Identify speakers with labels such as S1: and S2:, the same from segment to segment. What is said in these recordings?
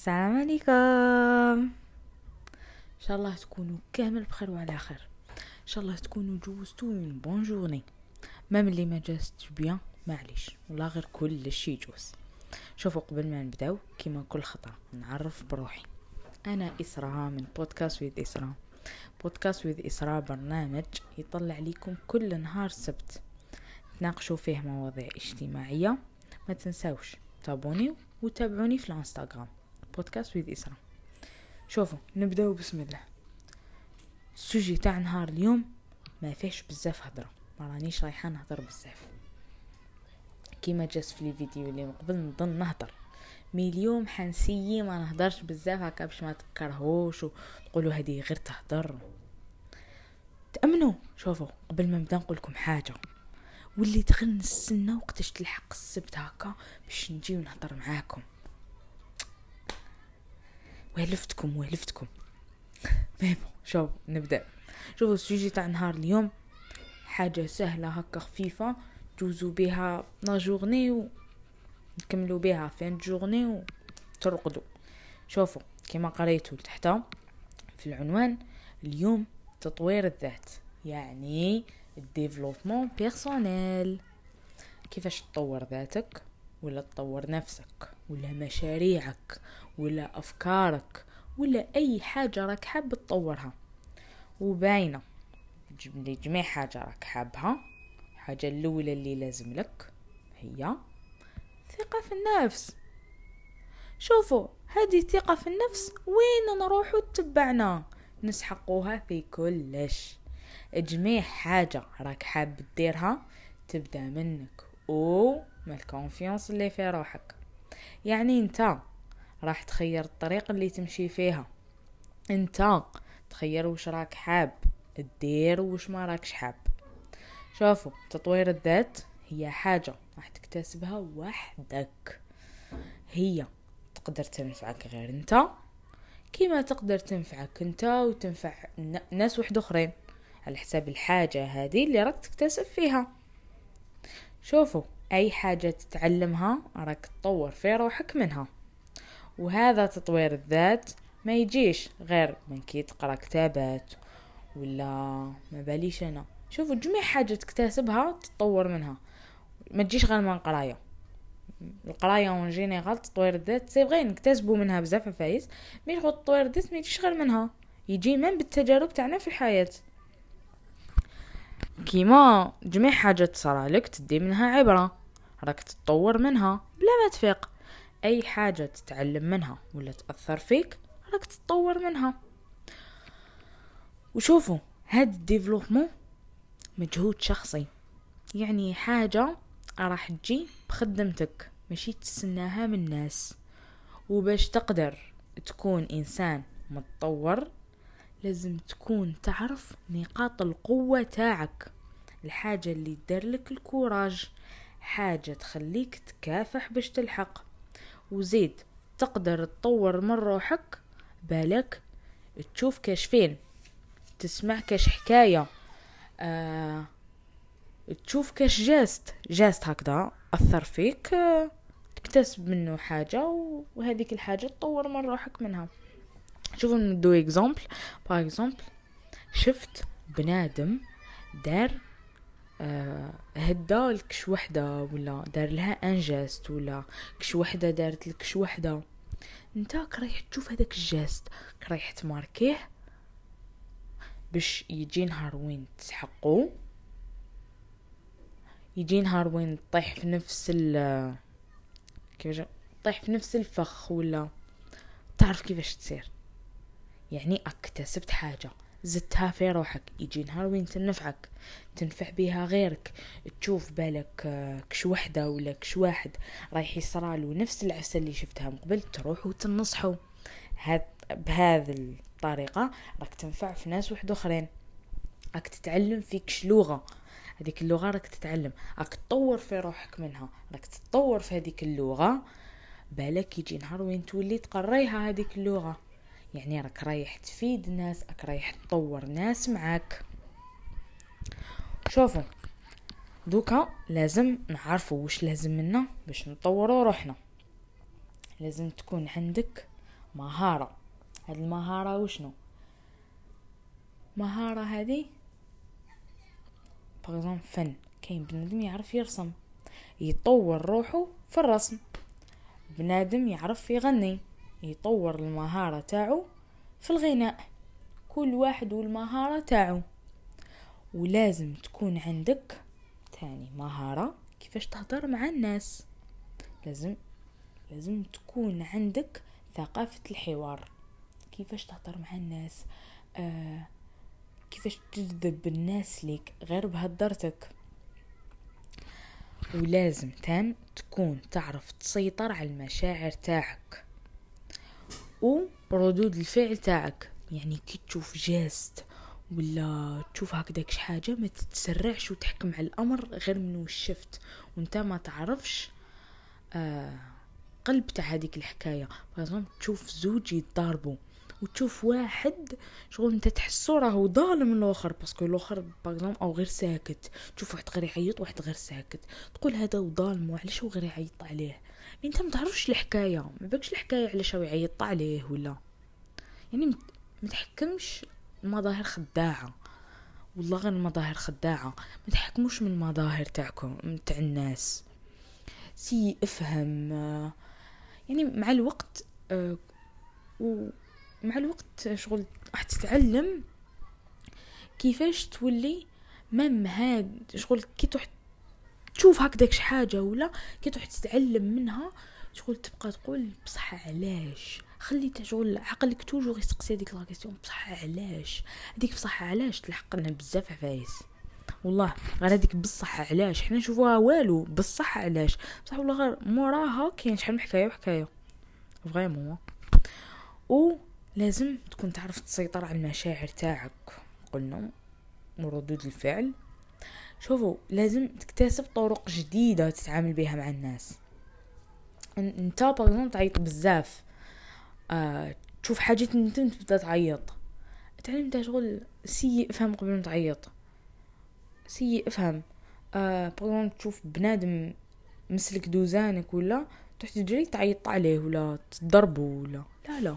S1: السلام عليكم. إن شاء الله تكونوا كامل بخير وعلى خير. إن شاء الله تكونوا جوزتوا une bonne journée même اللي ما جازتش bien معليش. ولا غير كل شي يجوز شوفوا قبل ما نبدأو كيما كل خطره نعرف بروحي. أنا إسراء من podcast with إسراء. podcast with إسراء برنامج يطلع لكم كل نهار سبت. تناقشوا فيه مواضيع اجتماعية. ما تنساوش تابونيو وتابعوني في الانستغرام. podcast with اسراء شوفوا نبداو بسم الله. ال sujet تاع نهار اليوم ما فيهش بزاف هضرة. ما رانيش رايحة نهضر بزاف. كيما juste في الفيديو اللي من قبل نظن نهضر. mais اليوم حنسيي ما نهضرش بزاف هكا باش ما تكرهوش وتقولوا هذه غير تهضر. تأمنوا. شوفوا قبل ما نبدأ نقول لكم حاجة. واللي تغل نستنى وقتاش تلحق السبت هكا باش نجي ونهضر معاكم. والفتكم والفتكم ميمو شوف نبدأ. شوفوا السوجي تاع نهار اليوم. حاجة سهلة هكا خفيفة. جوزوا بها لا جورني ونكملوا بها فين جورني وترقدوا شوفوا كما قريتوا تحت في العنوان اليوم تطوير الذات يعني ال développement personnel. كيفاش تطور ذاتك؟ ولا تطور نفسك؟ ولا مشاريعك؟ ولا أفكارك ولا أي حاجة راك حاب تطورها. وباينة. جميع حاجة راك حابها. الحاجة الأولى اللي لازم لك هي ثقة في النفس. شوفوا هذه الثقة في النفس وين نروحوا تبعنا نسحقوها في كلش. جميع حاجة راك حاب ديرها تبدأ منك. و ما الكونفيونس اللي في روحك. يعني أنت راح تخير الطريق اللي تمشي فيها. انت تخير وش راك حاب تدير وش ما راكش حاب. شوفوا تطوير الذات هي حاجة راح تكتسبها وحدك. هي تقدر تنفعك غير انت كيما تقدر تنفعك انت وتنفع ناس وحد اخرين على حساب الحاجة هذه اللي راك تكتسب فيها. شوفوا أي حاجة تتعلمها راك تطور في روحك منها. وهذا تطوير الذات ما يجيش غير من كي تقرأ كتابات ولا ما باليش أنا. شوفوا جميع حاجة تكتسبها تطور منها. ما تجيش غير من قرايه القراية en général تطوير الذات c'est vrai نكتسبوا منها بزاف عفايس mais شغل تطوير الذات ما يجيش غير منها. يجي من بالتجارب تاعنا في الحياة. كيما جميع حاجة تصرالك تدي منها عبرة. راك تتطور منها بلا ما تفيق. أي حاجة تتعلم منها ولا تأثر فيك راك تتطور منها. وشوفوا هاد الديفلوبمون مجهود شخصي. يعني حاجة راح تجي بخدمتك ماشي تستناها من الناس. وباش تقدر تكون إنسان متطور لازم تكون تعرف نقاط القوة تاعك. الحاجة اللي تدير لك الكوراج حاجة تخليك تكافح باش تلحق. وزيد. تقدر تطور من روحك بالك تشوف كاش فيلم تسمع كاش حكاية آه تشوف كاش geste. geste هكذا أثر فيك آه تكتسب منه حاجة وهذيك الحاجة تطور من روحك منها. شوفوا ندو exemple. par exemple شفت بنادم دار آه هدا لكش وحدة ولا دار لها un geste ولا كش وحدة دارت لكش وحدة. انت رايح تشوف هذاك الجاست رايح تماركيه باش يجي نهار وين تسحقو. يجي نهار وين تطيح في نفس ال كيفاش تطيح في نفس الفخ ولا تعرف كيفاش تصير. يعني أكتسبت حاجة. زدتها في روحك. يجي نهار وين تنفعك تنفع بها غيرك. تشوف بالك آه، كش وحدة ولا كش واحد رايح يصرالو نفس العفسة اللي شفتها من قبل تروحوا تنصحوا هاد بهذه الطريقة راك تنفع في ناس وحد أخرين. راك تتعلم فيكش لغة. هذيك اللغة راك تتعلم. راك تطور في روحك منها. راك تتطور في هذيك اللغة. بالك يجي نهار وين تولي تقريها هذيك اللغة. يعني راك رايح تفيد الناس راك رايح تطور ناس معاك. شوفوا دوكا لازم نعرفوا وش لازم منا باش نطوروا روحنا. لازم تكون عندك مهارة. هاد المهارة وشنو؟ مهارة هذه باغ فن. كاين بنادم يعرف يرسم. يطور روحه في الرسم. بنادم يعرف يغني. يطور المهارة تاعو في الغناء. كل واحد والمهارة تاعو. ولازم تكون عندك تاني مهارة كيفاش تهضر مع الناس. لازم لازم تكون عندك ثقافة الحوار. كيفاش تهضر مع الناس؟ آه كيفاش تجذب الناس ليك غير بهدرتك ولازم تام تكون تعرف تسيطر على المشاعر تاعك. وردود الفعل تاعك. يعني كي تشوف geste ولا تشوف هكذاك حاجة ما تتسرعش وتحكم على الأمر غير من شفت. وانت ما تعرفش آه قلب تاع هذيك الحكاية. بازون تشوف زوج يتضاربوا وتشوف واحد شغل انت تحسو راهو ظالم الآخر parce que الآخر راهو غير ساكت. تشوف واحد غير يعيط واحد غير ساكت. تقول هذا ظالم وعلاش هو غير يعيط عليه؟ أنت ما تعرفش الحكاية. ما بالكش الحكاية علاش هو يعيط عليه ولا؟ يعني ما تحكمش مظاهر خداعة. والله غير المظاهر خداعة. ما تحكموش من المظاهر تاعكم تاع الناس. سي افهم. يعني مع الوقت آه، ومع الوقت شغل راح تتعلم كيفاش تولي مام هاد شغل كي تروح تشوف هكذاك حاجة ولا كي تروح تتعلم منها شغل تبقى تقول بصح علاش؟ خلي شغل عقلك toujours يسقسي هذيك la question بصح علاش؟ هذيك بصح علاش تلحق لنا بزاف عفايس؟ والله غير هذيك بصح علاش؟ حنا نشوفوها والو بصح علاش؟ بصح والله غير موراها كاين شحال من حكاية وحكاية. vraiment و لازم تكون تعرف تسيطر على المشاعر تاعك. قلنا وردود الفعل. شوفوا لازم تكتسب طرق جديدة تتعامل بها مع الناس. إنت باغ تعيط بزاف. آه تشوف حاجات انت تبدأ تعيط. تعلم شغل سيء افهم قبل ما تعيط. سيء افهم آه باغ تشوف بنادم مسلك دوزانك ولا تروح تجري تعيط عليه ولا تضربه ولا. لا لا.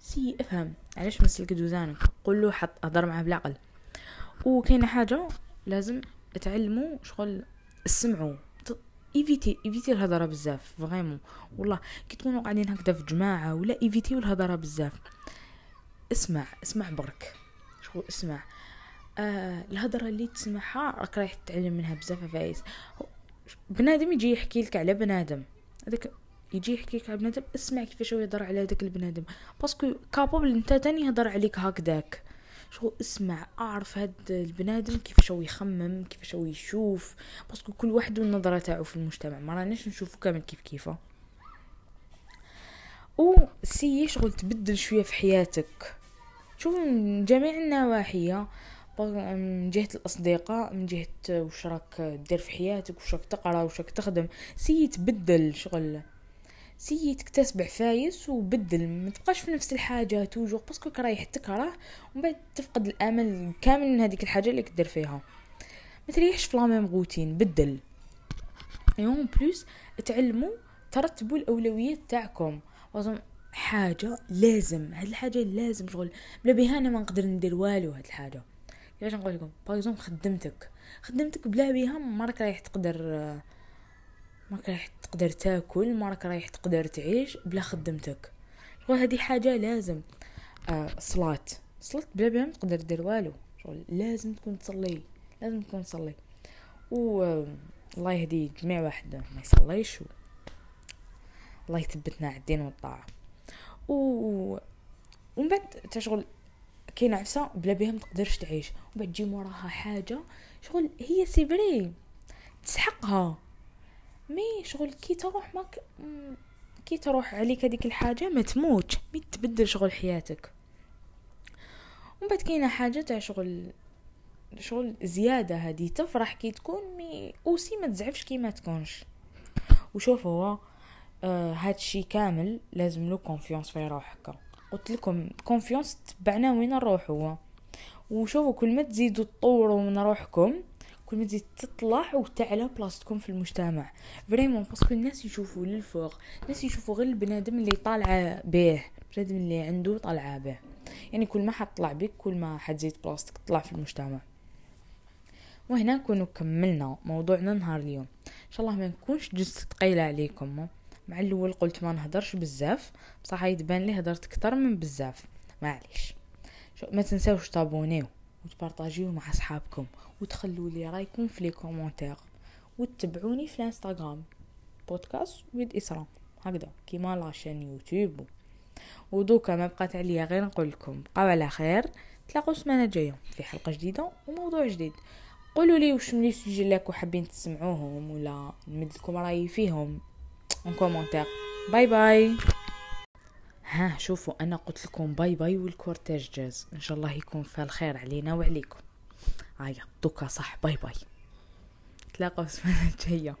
S1: essaie افهم. علاش مسلك دوزانك قول له حط هضر معاه بالعقل. وكاينة حاجة لازم تعلموا شغل اسمعوا évitez évitez الهضرة بزاف vraiment. والله كي تكونوا قاعدين هكذا في جماعة ولا évitez الهضره بزاف. اسمع اسمع برك. شغل اسمع. آه الهضرة اللي تسمعها راك رايح تتعلم منها بزاف عفايس بنادم يجي يحكي لك على بنادم. هذاك يجي يحكي لك على بنادم اسمع كيفاش هو يهضر على هذاك البنادم. parce que capable أنت تاني يهضر عليك هكذاك. شو اسمع أعرف هاد البنادم كيفاش هو يخمم كيفاش هو يشوف. parce que كل واحد والنظرة تاعو في المجتمع. ما راناش نشوفو كامل كيف كيفه. و essaie شغل تبدل شوية في حياتك. شوف من جميع النواحي من جهة الأصدقاء من جهة وش راك دير في حياتك وش راك تقرا وش راك تخدم essaie تبدل شغل. essaie تكتسب عفايس وبدل ما تبقاش في نفس الحاجة toujours parce que رايح تكره ومن بعد تفقد الأمل كامل من هذيك الحاجة اللي كدير فيها. ما تريحش في la même routine بدل. en plus تعلموا ترتبوا الأولويات تاعكم. حاجة لازم هاد الحاجة لازم شغل. بلا بها أنا ما نقدر ندير والو هاد الحاجة. كيفاش نقول لكم؟ par خدمتك. خدمتك بلا بها ما راك رايح تقدر ما رايح تقدر تاكل ما راك رايح تقدر تعيش بلا خدمتك. شغل هذه حاجة لازم آه صلاة. صلاة بلا بها ما تقدر دير والو. شغل لازم تكون تصلي لازم تكون تصلي. و الله يهدي جميع واحد ما يصليش و... الله يثبتنا على الدين والطاعة. و ومن بعد تشغل كاين عفسه بلا بها ما تقدرش تعيش. ومن بعد تجي موراها حاجة شغل هي سي تسحقها. mais شغل كي تروح ماك كي تروح عليك هذيك الحاجة ما تموت mais تبدل شغل حياتك. ومن بعد كاينة حاجة تاع شغل شغل زيادة هذه تفرح كي تكون mais aussi ما تزعفش كي ما تكونش. وشوف هو آه هادشي كامل لازم له confiance في روحك. قلت لكم confiance تبعنا وين نروح هو. وشوفوا كل ما تزيدوا تطوروا من روحكم كل ما تزيد تطلع وتعلى بلاصتكم في المجتمع. vraiment parce que الناس يشوفوا للفوق الناس يشوفوا غير البنادم اللي طالعة به بنادم اللي عنده طلعه به. يعني كل ما حطلع بك كل ما حتزيد بلاصتك تطلع في المجتمع. وهنا نكونوا كملنا موضوعنا نهار اليوم. إن شاء الله ما نكونش juste ثقيلة عليكم. مع الأول قلت ما نهضرش بزاف بصح يتبان لي هضرت أكثر من بزاف. معليش. ما تنساوش تابونيو. وتبارطاجيو مع أصحابكم وتخلوا لي رأيكم في les commentaires وتتبعوني في الإنستغرام podcast with اسراء هكذا كيما la chaîne يوتيوب. ودوكا ما بقات عليا غير نقول لكم بقاو على خير تلاقوا السمانة الجاية في حلقة جديدة وموضوع جديد. قولوا لي واش من les sujets اللي حابين تسمعوهم ولا نمد لكم رايي فيهم. en commentaire bye bye ها شوفوا أنا قلت لكم bye bye وال cortège جاز. إن شاء الله يكون فيها الخير علينا وعليكم. هيا دوكا صح bye bye. تلاقوا السمانه الجاية.